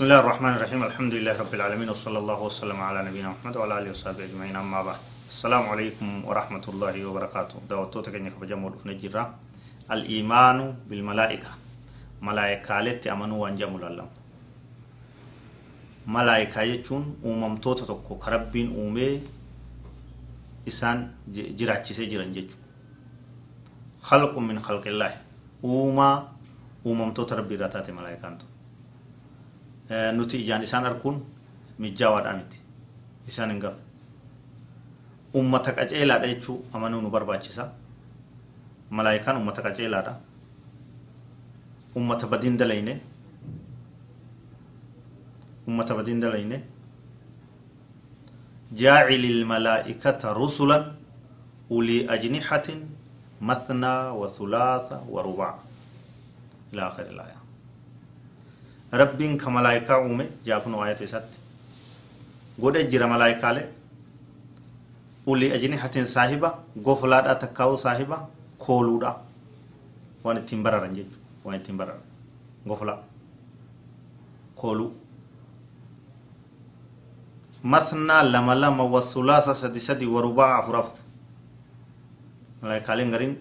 بسم الله الرحمن الرحيم الحمد لله رب العالمين وصلى الله وسلم على نبينا محمد وعلى اله وصحبه اجمعين اما بعد السلام عليكم ورحمه الله وبركاته دعوتو تكني كبجم ودفن جرا الايمان بالملائكه ملائكه لت امنوا وانجم لله ملائكه يجون uumamtoota tokko. Ka rabbiin uumee isaan jiraachisee jiran jechuudha خلق من خلق الله uumamtoota rabbii irraa taate malaayikaan tokko nuti ijaan isaan arguun mijaawaadhaa miti isaan hin gabu ummata qaceelaadha jechuu amanuu nu barbaachisa malaayikaan ummata qaceelaadha ummata badiin dalayne ummata badiin dalayne جاعل الملائكة رسلا أولي أجنحة مثنى وثلاث ورباع إلى آخر الآية rabbiin ka malaayikaa uume jaakun waayata isatti godhe jira malaayikaalee uli ajnihatin saahiba goflaadha takkaa'u saahiba kooluudha waan ittiin bararan jechu waan ittiin bararan goflaa kooluu mathnaa lama lama wasulaasa sadi sadi warubaa afur afur malaayikaaleen gariin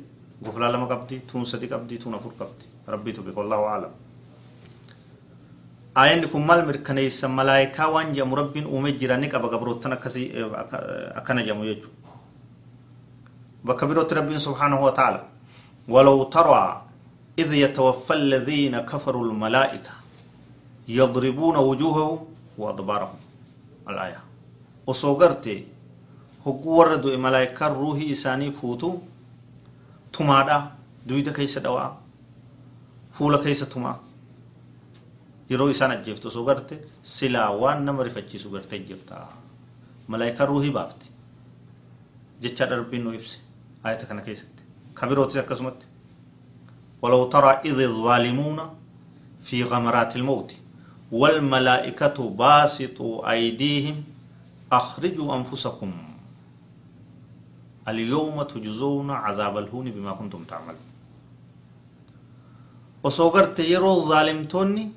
goflaa lama qabdi tuun sadi qabdi tuun afur qabdi rabbiitu beeka wallahu aalam ayanni kun maal mirkaneessa malaayikaa waan jedhamu rabbiin uume jira ni qaba gabroottan akkasii akkana jedhamu jechuudha bakka birootti rabbiin subhaanahu wa ta'ala ولو ترى إذ يتوفى الذين كفروا الملائكة يضربون وجوههم وأدبارهم الآية وصوغرت هو ورد ملائكة روحي إساني فوتو تمادا دويدا كيس دواء فولا كيس تما yeroo isaan ajjeeftu osoo garte silaa waan nama rifachiisu gartee jirta malaayikaa ruuhii baafti jecha darbiin nu ibse ayata kana keessatti kabirootis akkasumatti ولو ترى إذ الظالمون في غمرات الموت والملائكة باسطوا أيديهم أخرجوا أنفسكم اليوم تجزون عذاب الهون بما كنتم تعملون وصوغرت يرو ظالمتوني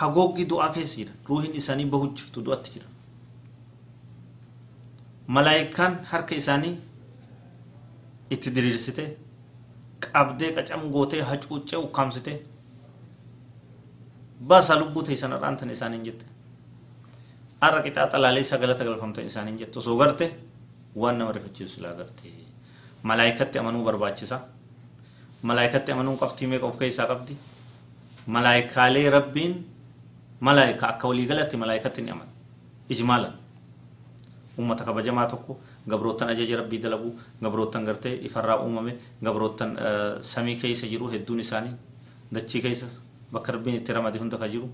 hagooggi du'aa keessa jira ruuhin isaanii bahu jirtu du'atti jira malaayikaan harka isaanii itti diriirsite qabdee qacam gootee hacuuccee ukkaamsite basa lubbuu teessan har'aantan isaaniin jette har'a qixaa xalaalee sagalata galfamtan isaaniin jette osoo garte waan nama rifachiisu silaa garte malaayikatti amanuu barbaachisa malaayikatti amanuun qabxii meeqa of keessaa qabdi malaayikaalee rabbiin waliigalatti malaayikatti ni amana ijmaalan ummata kabajamaa tokko gabroottan ajaja rabbii dalagu gabroottan gartee ifarraa uumame gabroottan samii keessa jiru hedduun isaanii dachii keessa bakka rabbiin itti ramade hunda ka jiru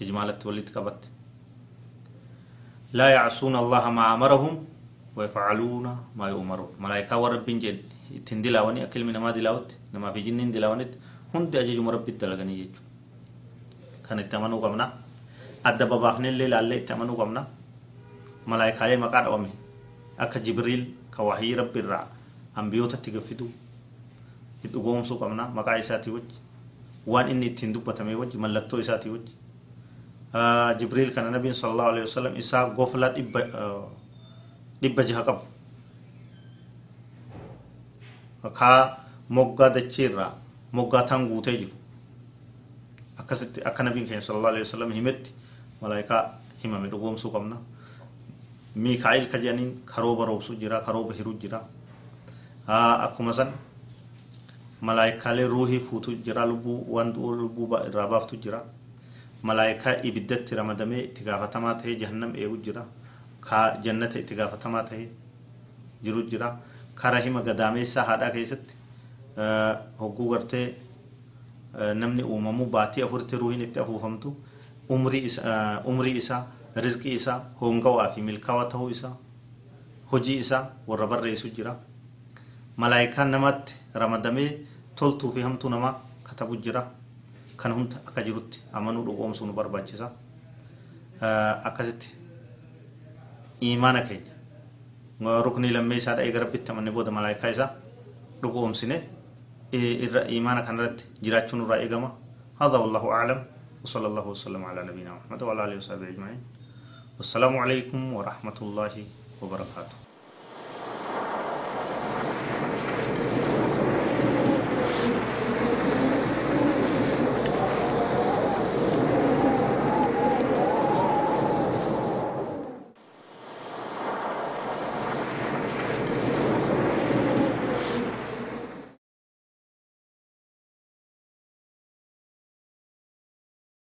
ijmaalatti walitti qabatte laa yacsuuna allaha maa amarahum ويفعلون ما يؤمرون ملائكة وربين جن ittiin dilaawanii akka ilmi namaa dilaawutti namaa fi jinniin dilaawanitti hundi ajajuma rabbitti dalaganii jechuudha. Kan itti amanuu qabna. Adda babaafnee illee ilaallee itti amanuu qabna. Malaayikaalee maqaa dhawame akka Jibriil ka wahii rabbi irraa hambiyootatti gaffitu itti dhugoomsuu qabna maqaa isaatii wajji waan inni ittiin dubbatame wajji mallattoo isaatii wajji. Jibriil kana nabiin sallallahu alaihi wasallam isaa gofla dhibba dhibba jaha qabu. kaa moggaa dacheerraa moggaa tan guutee jiru akkasitti akka nabiin keenya sallallahu alaihi wasallam himetti malaayikaa himame dhugoomsuu qabna miikaa'il ka jedhaniin karooba roobsu jira karooba hiruu jira akkuma san malaayikaalee ruuhii fuutu jira lubbuu waan lubbuu irraa baaftu jira malaayikaa ibiddatti ramadamee itti gaafatamaa ta'ee jahannam eegu jira ka jannata itti gaafatamaa ta'ee jiru jira kara hima gadaameessaa haadhaa keessatti hogguu gartee namni uumamuu baatii afuritti ruuhin itti afuufamtu umrii isaa rizqii isaa hongawaa fi milkaawaa ta'uu isaa hojii isaa warra barreessu jira malaayikaan namatti ramadamee toltuu fi hamtuu namaa katabu jira kan hunda akka jirutti amanuu dhugoomsuu nu barbaachisa akkasitti imaana keenya ruknii lammee isaa dha'ee garabbitti amanne booda malaayikaa isaa dhugoomsine irra imaana أعلم. وصلى الله وسلم على نبينا محمد وعلى آله وصحبه أجمعين. والسلام عليكم ورحمة الله وبركاته.